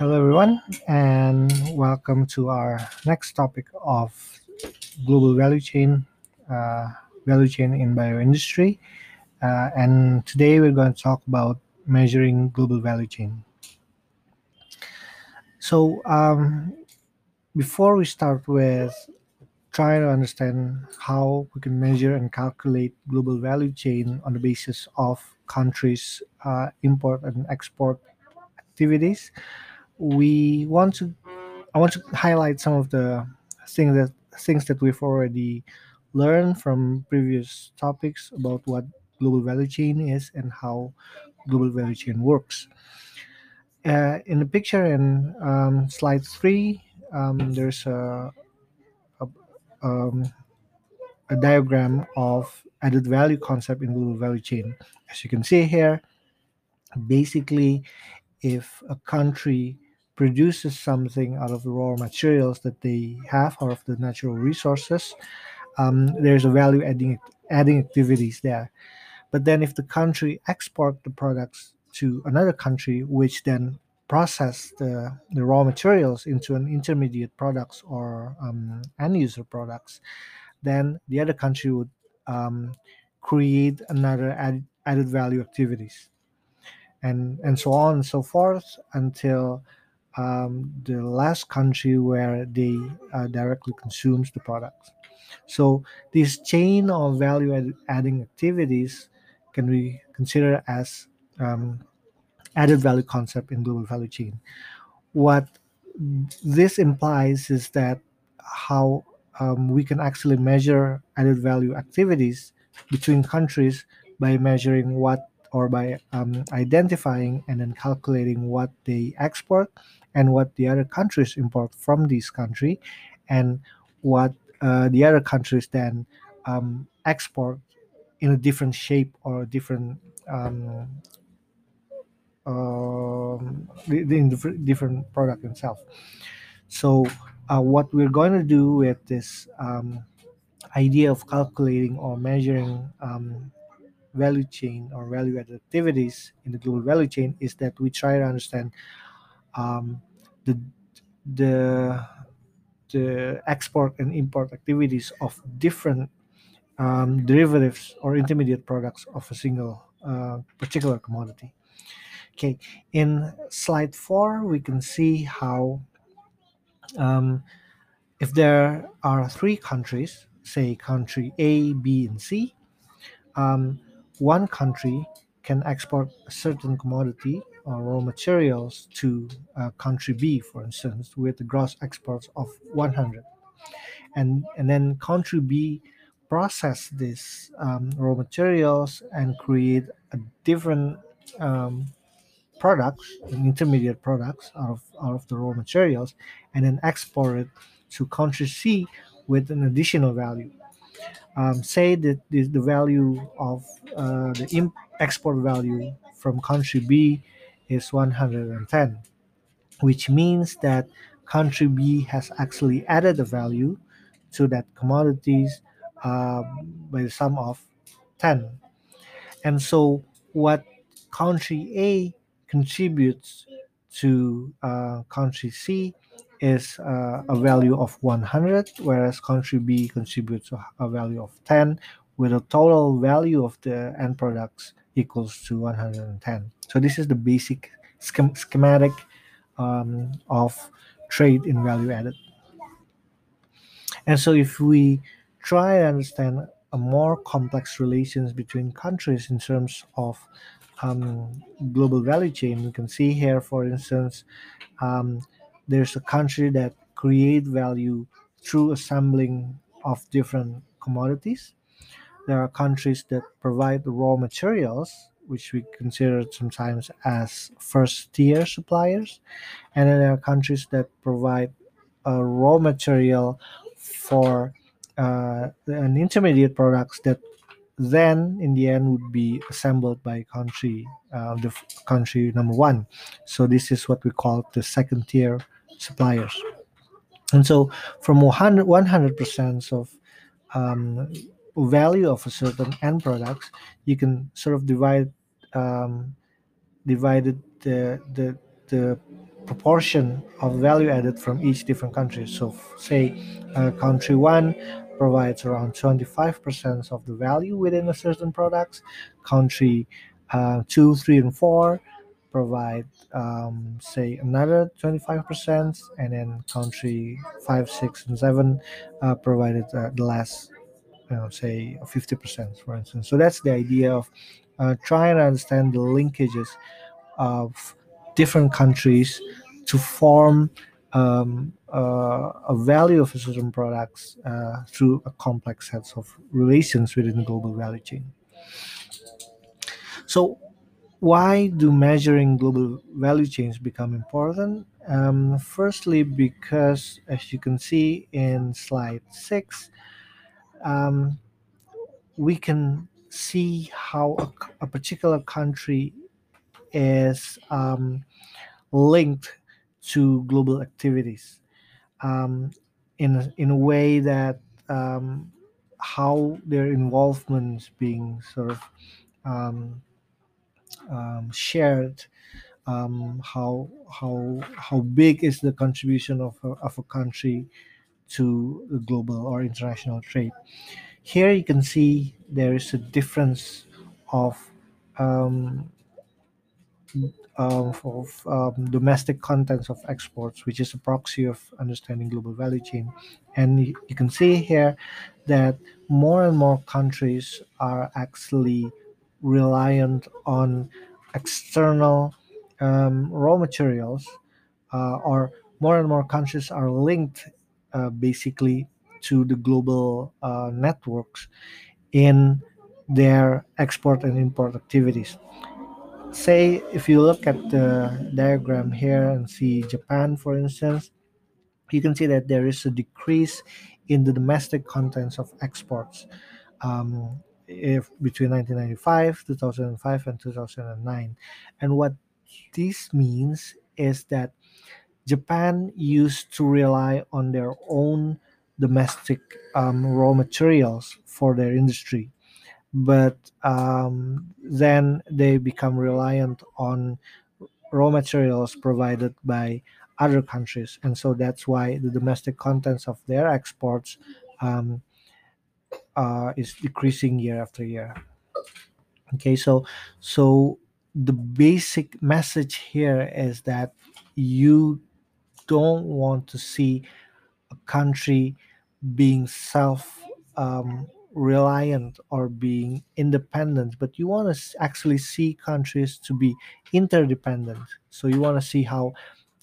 Hello, everyone, and welcome to our next topic of global value chain, uh, value chain in bioindustry. Uh, and today we're going to talk about measuring global value chain. So, um, before we start with trying to understand how we can measure and calculate global value chain on the basis of countries' uh, import and export activities, we want to I want to highlight some of the things that things that we've already learned from previous topics about what global value chain is and how global value chain works. Uh, in the picture in um, slide three, um, there's a, a, um, a diagram of added value concept in global value chain. As you can see here, basically, if a country produces something out of the raw materials that they have out of the natural resources, um, there's a value adding adding activities there. But then if the country export the products to another country, which then process the, the raw materials into an intermediate products or um, end user products, then the other country would um, create another add, added value activities, and and so on and so forth until um, the last country where they uh, directly consumes the products. So this chain of value adding activities can be considered as um, added value concept in global value chain. What this implies is that how um, we can actually measure added value activities between countries by measuring what or by um, identifying and then calculating what they export and what the other countries import from this country and what uh, the other countries then um, export in a different shape or different um, um, the, different product itself. So uh, what we're going to do with this um, idea of calculating or measuring um, value chain or value added activities in the global value chain is that we try to understand um, the the the export and import activities of different um, derivatives or intermediate products of a single uh, particular commodity. Okay, in slide four, we can see how um, if there are three countries, say country A, B, and C, um, one country can export a certain commodity or raw materials to uh, country B, for instance, with the gross exports of 100. And, and then country B process these um, raw materials and create a different um, products, intermediate products out of, out of the raw materials, and then export it to country C with an additional value. Um, say that the, the value of uh, the imp- export value from country B is 110, which means that country B has actually added a value to that commodities uh, by the sum of 10. And so what country A contributes to uh, country C is uh, a value of 100, whereas country B contributes a value of 10, with a total value of the end products equals to 110. So this is the basic schem- schematic um, of trade in value added. And so if we try to understand a more complex relations between countries in terms of um, global value chain, we can see here, for instance, um, there's a country that create value through assembling of different commodities. There are countries that provide raw materials, which we consider sometimes as first tier suppliers, and then there are countries that provide a raw material for uh, an intermediate products that then in the end would be assembled by country uh, the country number one. So this is what we call the second tier suppliers and so from 100 percent of um, value of a certain end products, you can sort of divide um, divided the the the proportion of value added from each different country. So, say uh, country one provides around 25% of the value within a certain products. Country uh, two, three, and four provide um, say another 25% and then country 5 6 and 7 uh, provided uh, the last you know say 50% for instance. So that's the idea of uh, trying to understand the linkages of different countries to form um, uh, a value of a certain products uh, through a complex set of relations within the global value chain. So why do measuring global value chains become important? Um, firstly, because as you can see in slide six, um, we can see how a particular country is um, linked to global activities um, in, a, in a way that um, how their involvement is being sort of um, um, shared um, how how how big is the contribution of a, of a country to the global or international trade. Here you can see there is a difference of um, of, of um, domestic contents of exports, which is a proxy of understanding global value chain. And y- you can see here that more and more countries are actually reliant on external um, raw materials, uh, or more and more countries are linked uh, basically to the global uh, networks in their export and import activities. Say if you look at the diagram here and see Japan for instance you can see that there is a decrease in the domestic contents of exports. Um, if between 1995 2005 and 2009 and what this means is that Japan used to rely on their own domestic um, raw materials for their industry. But um, then they become reliant on raw materials provided by other countries. And so that's why the domestic contents of their exports um, uh, is decreasing year after year okay so so the basic message here is that you don't want to see a country being self um, reliant or being independent, but you want to actually see countries to be interdependent. So you want to see how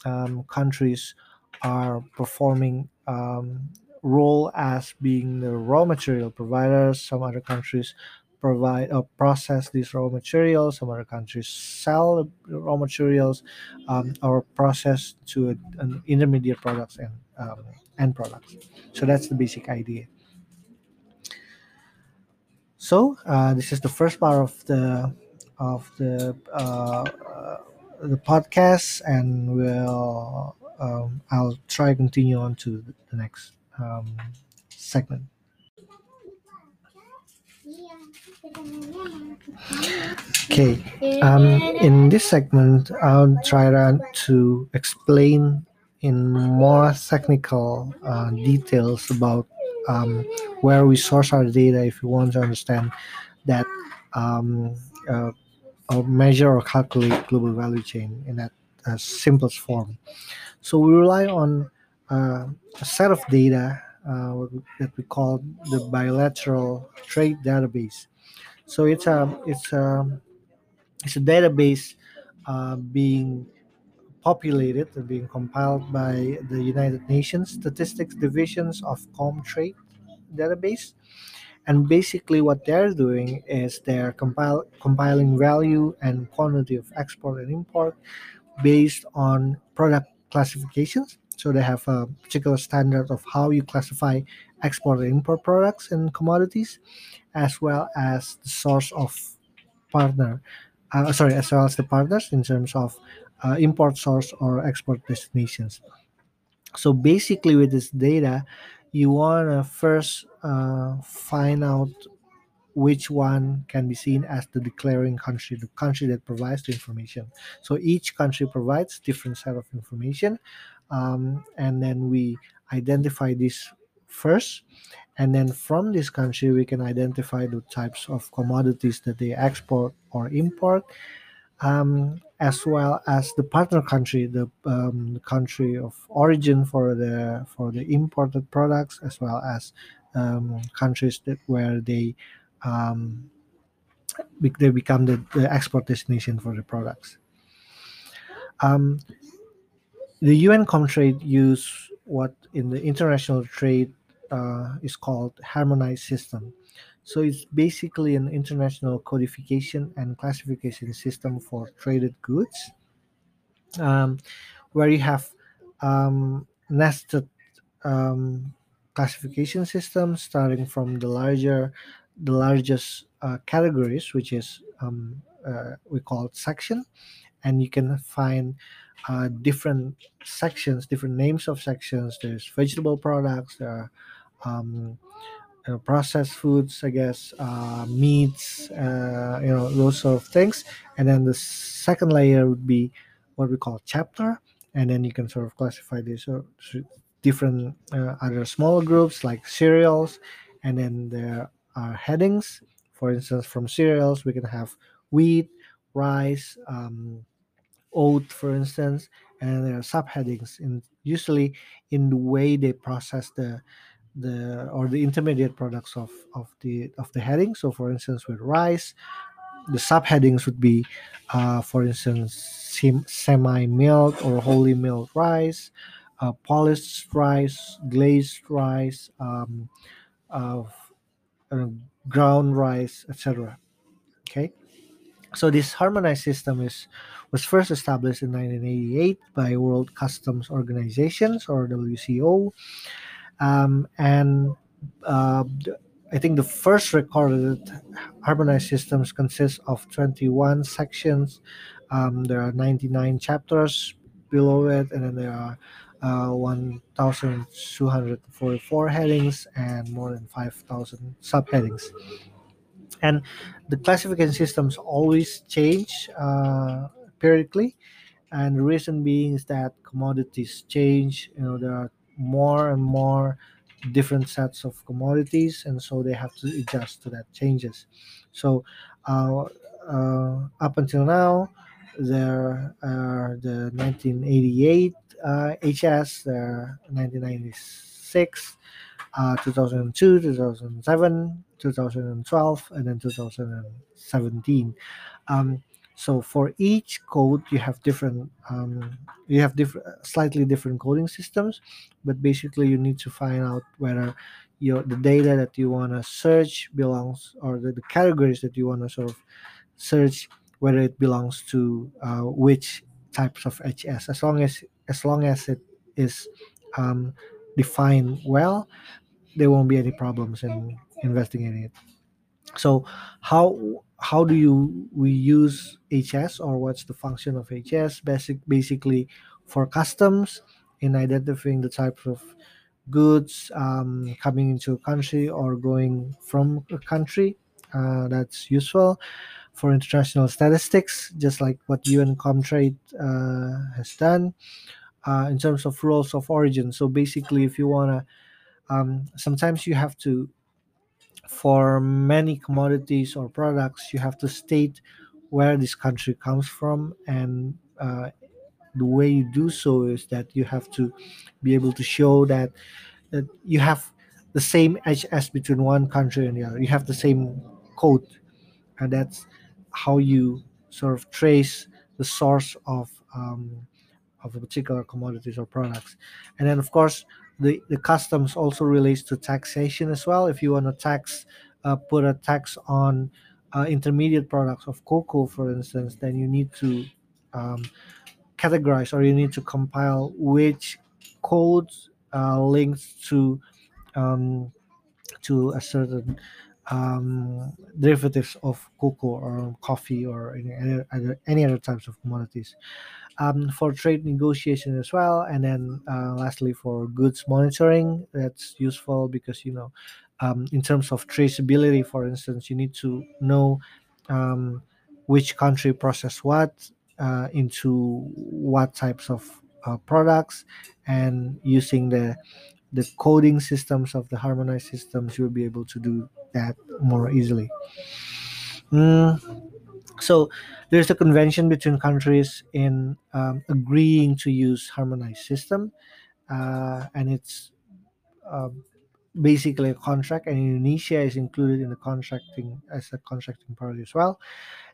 um, countries are performing um, role as being the raw material providers. Some other countries provide or process these raw materials. Some other countries sell raw materials um, or process to an intermediate products and um, end products. So that's the basic idea. So uh, this is the first part of the of the uh, uh, the podcast, and we'll um, I'll try continue on to the next um, segment. Okay. Um, in this segment, I'll try to, explain in more technical uh, details about um, where we source our data if you want to understand that um, uh, or measure or calculate global value chain in that uh, simplest form. So we rely on uh, a set of data uh, that we call the bilateral trade database. So it's a it's a it's a database uh, being populated and being compiled by the United Nations Statistics Divisions of Comtrade database. And basically, what they're doing is they're compile, compiling value and quantity of export and import based on product classifications. So they have a particular standard of how you classify export and import products and commodities, as well as the source of partner. Uh, sorry, as well as the partners in terms of uh, import source or export destinations. So basically, with this data, you want to first uh, find out which one can be seen as the declaring country, the country that provides the information. So each country provides different set of information, um, and then we identify this first, and then from this country we can identify the types of commodities that they export or import, um, as well as the partner country, the um, country of origin for the for the imported products, as well as um, countries that where they um, they become the, the export destination for the products. The UN Comtrade use what in the international trade uh, is called harmonized system. So it's basically an international codification and classification system for traded goods, um, where you have um, nested um, classification systems starting from the larger, the largest uh, categories, which is um, uh, we call section, and you can find uh, different sections, different names of sections. There's vegetable products, there are um, you know, processed foods, I guess, uh, meats, uh, you know, those sort of things. And then the second layer would be what we call chapter, and then you can sort of classify these uh, different uh, other smaller groups like cereals, and then there are headings. For instance, from cereals, we can have wheat, rice, um, oat, for instance, and there are subheadings. In usually in the way they process the the or the intermediate products of of the of the heading. So, for instance, with rice, the subheadings would be, uh, for instance, sem- semi-milled or wholly milled rice, uh, polished rice, glazed rice, um, uh, uh, ground rice, etc. Okay, so this harmonized system is was first established in 1988 by World Customs Organizations or WCO, um, and uh, I think the first recorded harmonized systems consist of 21 sections. Um, there are 99 chapters below it, and then there are uh, 1,244 headings and more than 5,000 subheadings. And the classification systems always change uh, periodically, and the reason being is that commodities change. You know, there are more and more different sets of commodities, and so they have to adjust to that changes. So, uh, uh, up until now, there are the 1988 uh, HS, the 1996, uh, 2002, 2007, 2012, and then 2017. Um, so for each code, you have different, um, you have different, slightly different coding systems, but basically you need to find out whether your the data that you want to search belongs, or the, the categories that you want to sort of search, whether it belongs to uh, which types of HS. As long as as long as it is um, defined well, there won't be any problems in investigating it. So how how do you we use HS or what's the function of HS? Basic basically for customs in identifying the types of goods um, coming into a country or going from a country. Uh, that's useful for international statistics, just like what UN Comtrade uh, has done uh, in terms of rules of origin. So basically, if you wanna, um, sometimes you have to for many commodities or products, you have to state where this country comes from. And uh, the way you do so is that you have to be able to show that, that you have the same HS between one country and the other. You have the same code. And that's how you sort of trace the source of um, of a particular commodities or products. And then, of course, the, the customs also relates to taxation as well. If you want to tax, uh, put a tax on uh, intermediate products of cocoa, for instance, then you need to um, categorize or you need to compile which codes uh, links to um, to a certain um, derivatives of cocoa or coffee or any other, any other types of commodities um, for trade negotiation as well and then uh, lastly for goods monitoring that's useful because you know um, in terms of traceability, for instance, you need to know um, which country process what uh, into what types of uh, products, and using the the coding systems of the harmonized systems, you'll be able to do that more easily. Mm, so there's a convention between countries in um, agreeing to use harmonized system, uh, and it's um, basically a contract, and Indonesia is included in the contracting as a contracting party as well.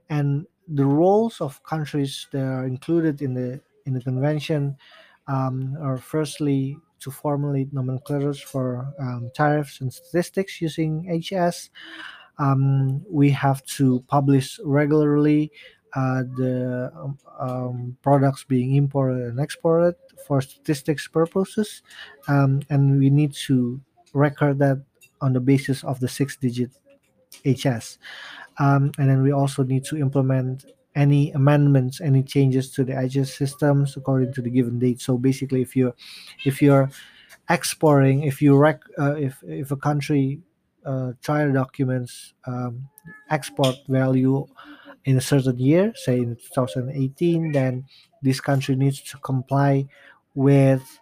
And the roles of countries that are included in the in the convention um, are firstly to formulate nomenclatures for um, tariffs and statistics using HS. Um, we have to publish regularly uh, the um, products being imported and exported for statistics purposes, um, and we need to record that on the basis of the six-digit HS. Um, and then we also need to implement any amendments, any changes to the HS systems according to the given date. So basically, if you're if you're exporting, if you rec, uh, if if a country uh, trial documents um, export value in a certain year, say in 2018, then this country needs to comply with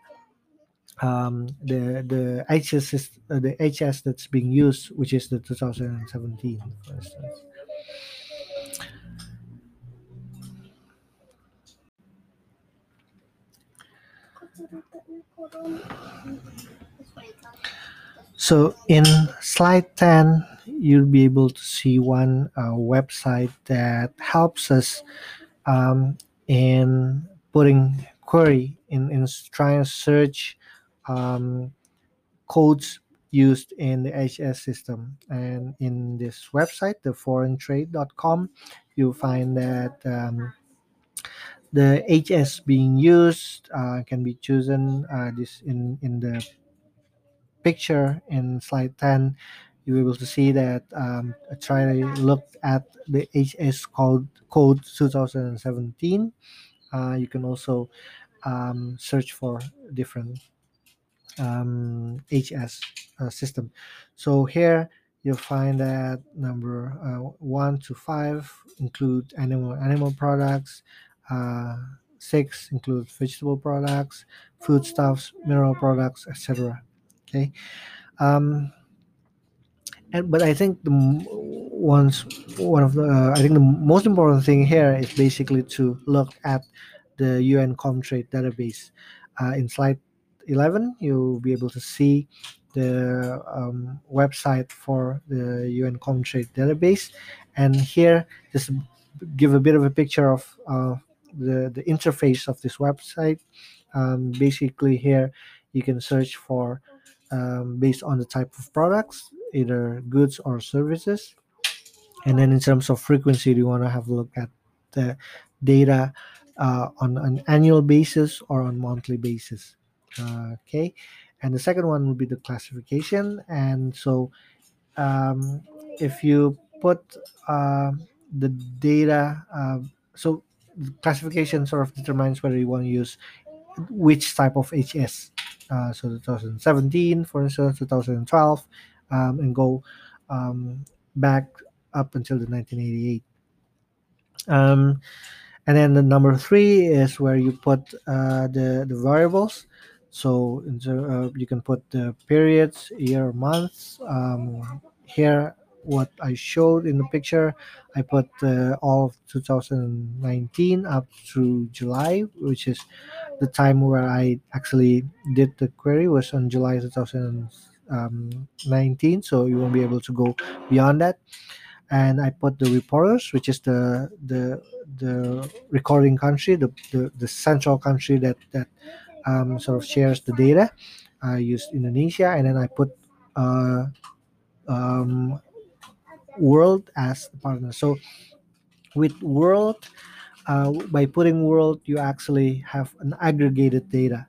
um, the the HS uh, the HS that's being used, which is the 2017, for instance. So in slide 10, you'll be able to see one uh, website that helps us um, in putting query in, in trying to search um, codes used in the HS system. And in this website, the foreigntrade.com, you'll find that um, the HS being used uh, can be chosen uh, this in, in the picture in slide 10 you're able to see that um, I try to look at the HS code code 2017 uh, you can also um, search for different um, HS uh, system. So here you'll find that number uh, one to five include animal animal products. Uh, six include vegetable products, foodstuffs, mineral products, etc. Okay. Um, and but I think the ones one of the uh, I think the most important thing here is basically to look at the UN Comtrade database. Uh, in slide 11, you'll be able to see the um, website for the UN Comtrade database, and here just give a bit of a picture of uh, the the interface of this website. Um, basically, here you can search for um, based on the type of products, either goods or services. And then in terms of frequency, do you want to have a look at the data uh, on an annual basis or on monthly basis. Uh, okay. And the second one would be the classification. And so um, if you put uh, the data, uh, so classification sort of determines whether you want to use which type of HS. Uh, so 2017, for instance, 2012, um, and go um, back up until the 1988. Um, and then the number three is where you put uh, the the variables. So uh, you can put the periods, year, months. Um, here, what I showed in the picture, I put uh, all of 2019 up through July, which is the time where I actually did the query was on July 2019. So you won't be able to go beyond that. And I put the reporters, which is the the the recording country, the the, the central country that that um, sort of shares the data. I used Indonesia, and then I put uh, um, world as the partner. So with world, uh, by putting world, you actually have an aggregated data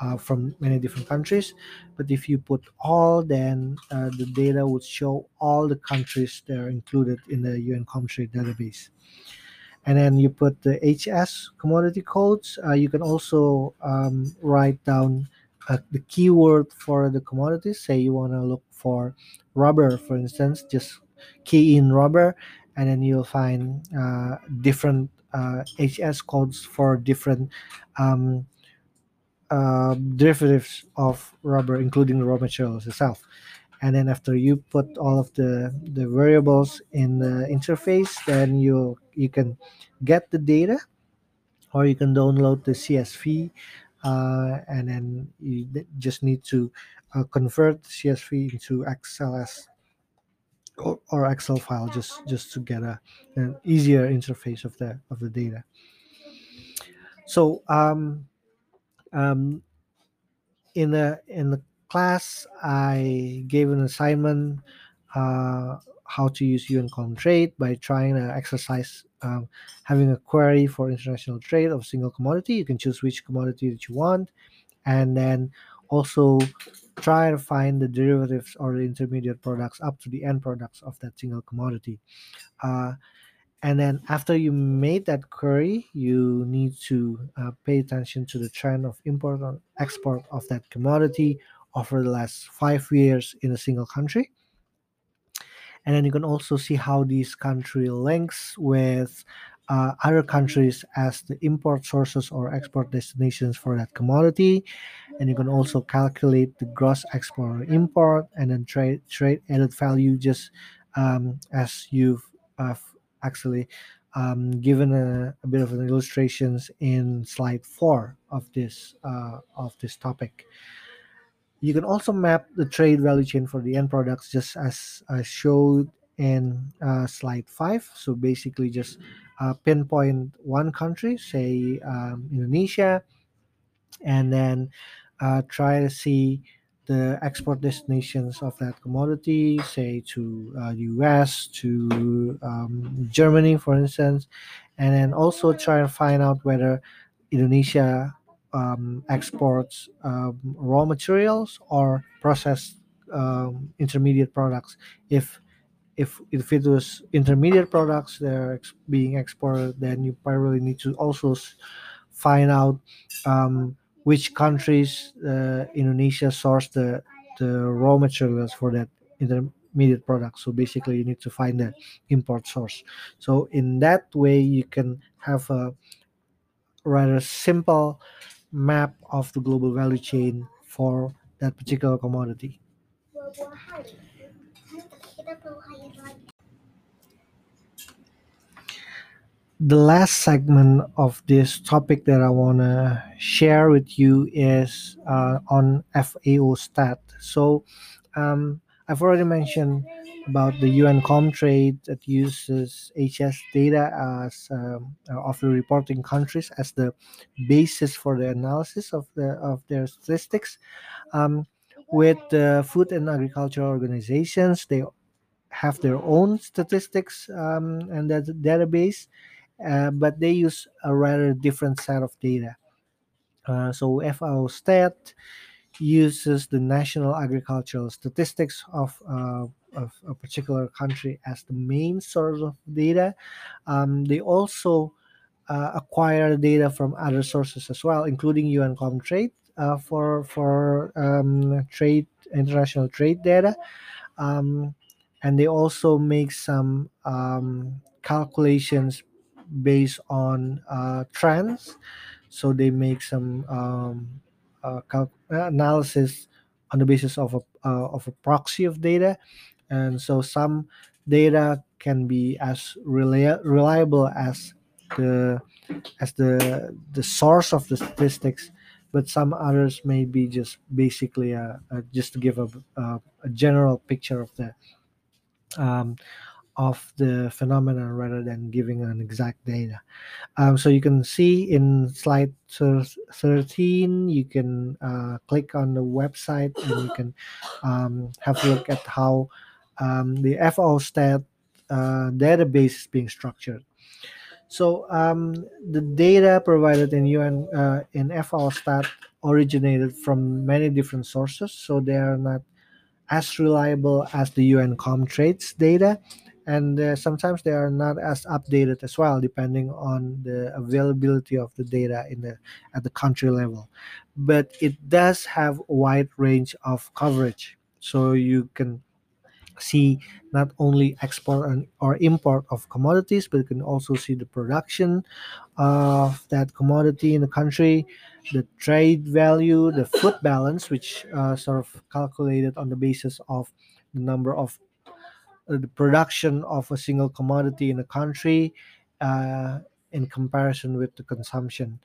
uh, from many different countries. But if you put all, then uh, the data would show all the countries that are included in the UN Comtrade database. And then you put the HS commodity codes. Uh, you can also um, write down uh, the keyword for the commodities. Say you want to look for rubber, for instance, just key in rubber, and then you'll find uh, different uh, HS codes for different um, uh, derivatives of rubber, including the raw materials itself. And then after you put all of the, the variables in the interface, then you you can get the data, or you can download the CSV, uh, and then you just need to uh, convert CSV into XLS or, or Excel file just just to get a an easier interface of the of the data. So um, um, in the in the class, I gave an assignment uh, how to use UN trade by trying to exercise um, having a query for international trade of single commodity. You can choose which commodity that you want, and then also try to find the derivatives or the intermediate products up to the end products of that single commodity. Uh, and then after you made that query, you need to uh, pay attention to the trend of import and export of that commodity over the last five years in a single country. And then you can also see how these country links with uh, other countries as the import sources or export destinations for that commodity. And you can also calculate the gross export or import and then trade trade added value just um, as you've uh, actually um, given a, a, bit of an illustrations in slide four of this uh, of this topic. You can also map the trade value chain for the end products just as I showed in uh, slide five. So basically just uh, pinpoint one country, say um, Indonesia, and then uh, try to see the export destinations of that commodity, say to uh, US, to um, Germany, for instance, and then also try and find out whether Indonesia um, exports um, raw materials or processed um, intermediate products. If if if it was intermediate products that are ex- being exported, then you probably need to also find out um, which countries uh, Indonesia source the the raw materials for that intermediate product. So basically, you need to find the import source. So in that way, you can have a rather simple map of the global value chain for that particular commodity. The last segment of this topic that I want to share with you is uh, on FAO stat. So, um, I've already mentioned about the UN Comtrade that uses HS data as um, of the reporting countries as the basis for the analysis of the of their statistics. Um, with the food and agriculture organizations, they have their own statistics um, and that database, uh, but they use a rather different set of data. Uh, so FAO Stat uses the national agricultural statistics of, uh, of a particular country as the main source of data. Um, they also uh, acquire data from other sources as well, including UN Comtrade uh, for for um, trade international trade data, um, and they also make some um, calculations based on uh, trends. So they make some um, uh, cal- analysis on the basis of a uh, of a proxy of data, and so some data can be as reli- reliable as the as the the source of the statistics but some others may be just basically a, a just to give a, a, a, general picture of the um, of the phenomenon rather than giving an exact data. Um, so you can see in slide 13, you can uh, click on the website and you can um, have a look at how um, the FAO stat uh, database is being structured. So um, the data provided in UN uh, in FAO stat originated from many different sources, so they are not as reliable as the UN Comtrade's data and uh, sometimes they are not as updated as well depending on the availability of the data in the at the country level. But it does have a wide range of coverage so you can see not only export and, or import of commodities but you can also see the production of that commodity in the country the trade value the food balance which uh, sort of calculated on the basis of the number of uh, the production of a single commodity in a country uh, in comparison with the consumption.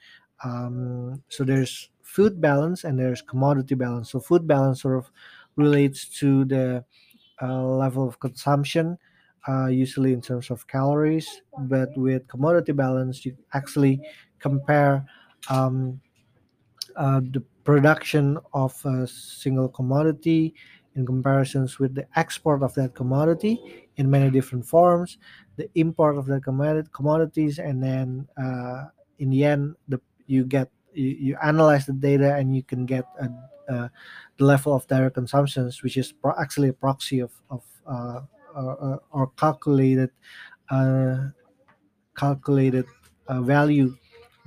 Um, so there's food balance and there's commodity balance. So food balance sort of relates to the uh, level of consumption, uh, usually in terms of calories. But with commodity balance, you actually compare um, uh, the production of a single commodity in comparisons with the export of that commodity in many different forms, the import of the commodities, and then uh, in the end, the you get you, you analyze the data and you can get a, uh, the level of direct consumptions, which is pro- actually a proxy of of uh, or, or calculated uh, calculated uh, value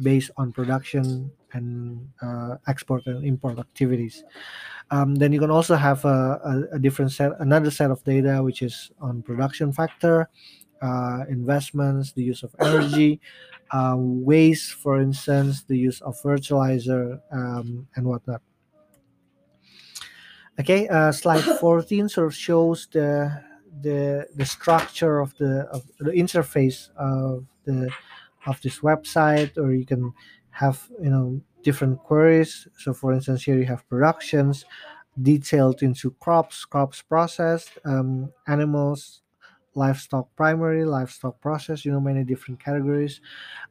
based on production and uh, export and import activities. Um, then you can also have a, a, a different set, another set of data, which is on production factor, uh, investments, the use of energy, uh, waste, for instance, the use of fertilizer um, and whatnot. Okay, uh, slide 14 sort of shows the the the structure of the of the interface of the of this website, or you can have you know different queries. So, for instance, here you have productions detailed into crops, crops processed, um, animals, livestock primary, livestock process. You know, many different categories.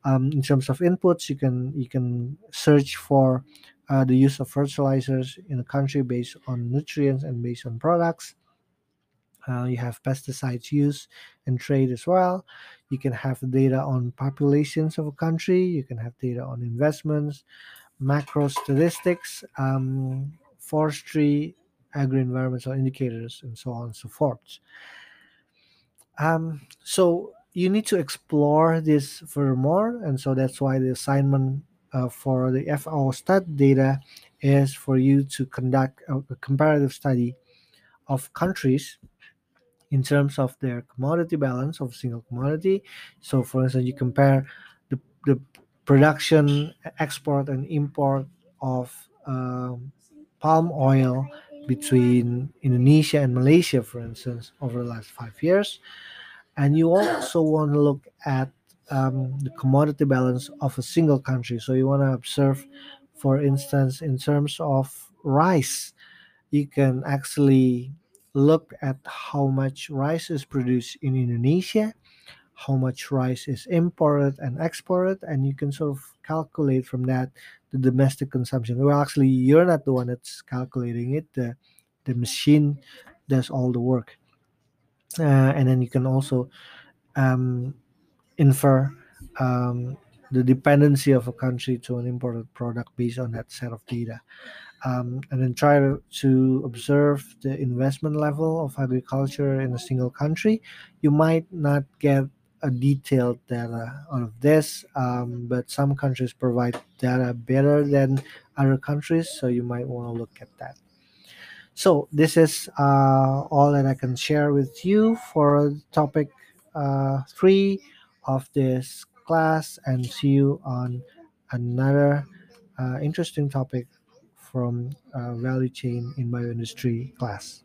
Um, in terms of inputs, you can you can search for uh, the use of fertilizers in a country based on nutrients and based on products. Uh, you have pesticides use and trade as well. You can have data on populations of a country. You can have data on investments, macro statistics, um, forestry, agri-environmental indicators, and so on and so forth. Um, so you need to explore this furthermore, and so that's why the assignment uh, for the FAO stat data is for you to conduct a, a comparative study of countries in terms of their commodity balance of single commodity. So, for instance, you compare the, the production, export, and import of um, palm oil between Indonesia and Malaysia, for instance, over the last five years. And you also want to look at um, the commodity balance of a single country. So you want to observe, for instance, in terms of rice, you can actually look at how much rice is produced in Indonesia, how much rice is imported and exported, and you can sort of calculate from that the domestic consumption. Well, actually, you're not the one that's calculating it. The the machine does all the work, uh, and then you can also um, infer um, the dependency of a country to an imported product based on that set of data um, and then try to, observe the investment level of agriculture in a single country. You might not get a detailed data out of this, um, but some countries provide data better than other countries, so you might want to look at that. So this is uh, all that I can share with you for topic uh, three of this class, and see you on another uh, interesting topic from uh, value chain in bioindustry class.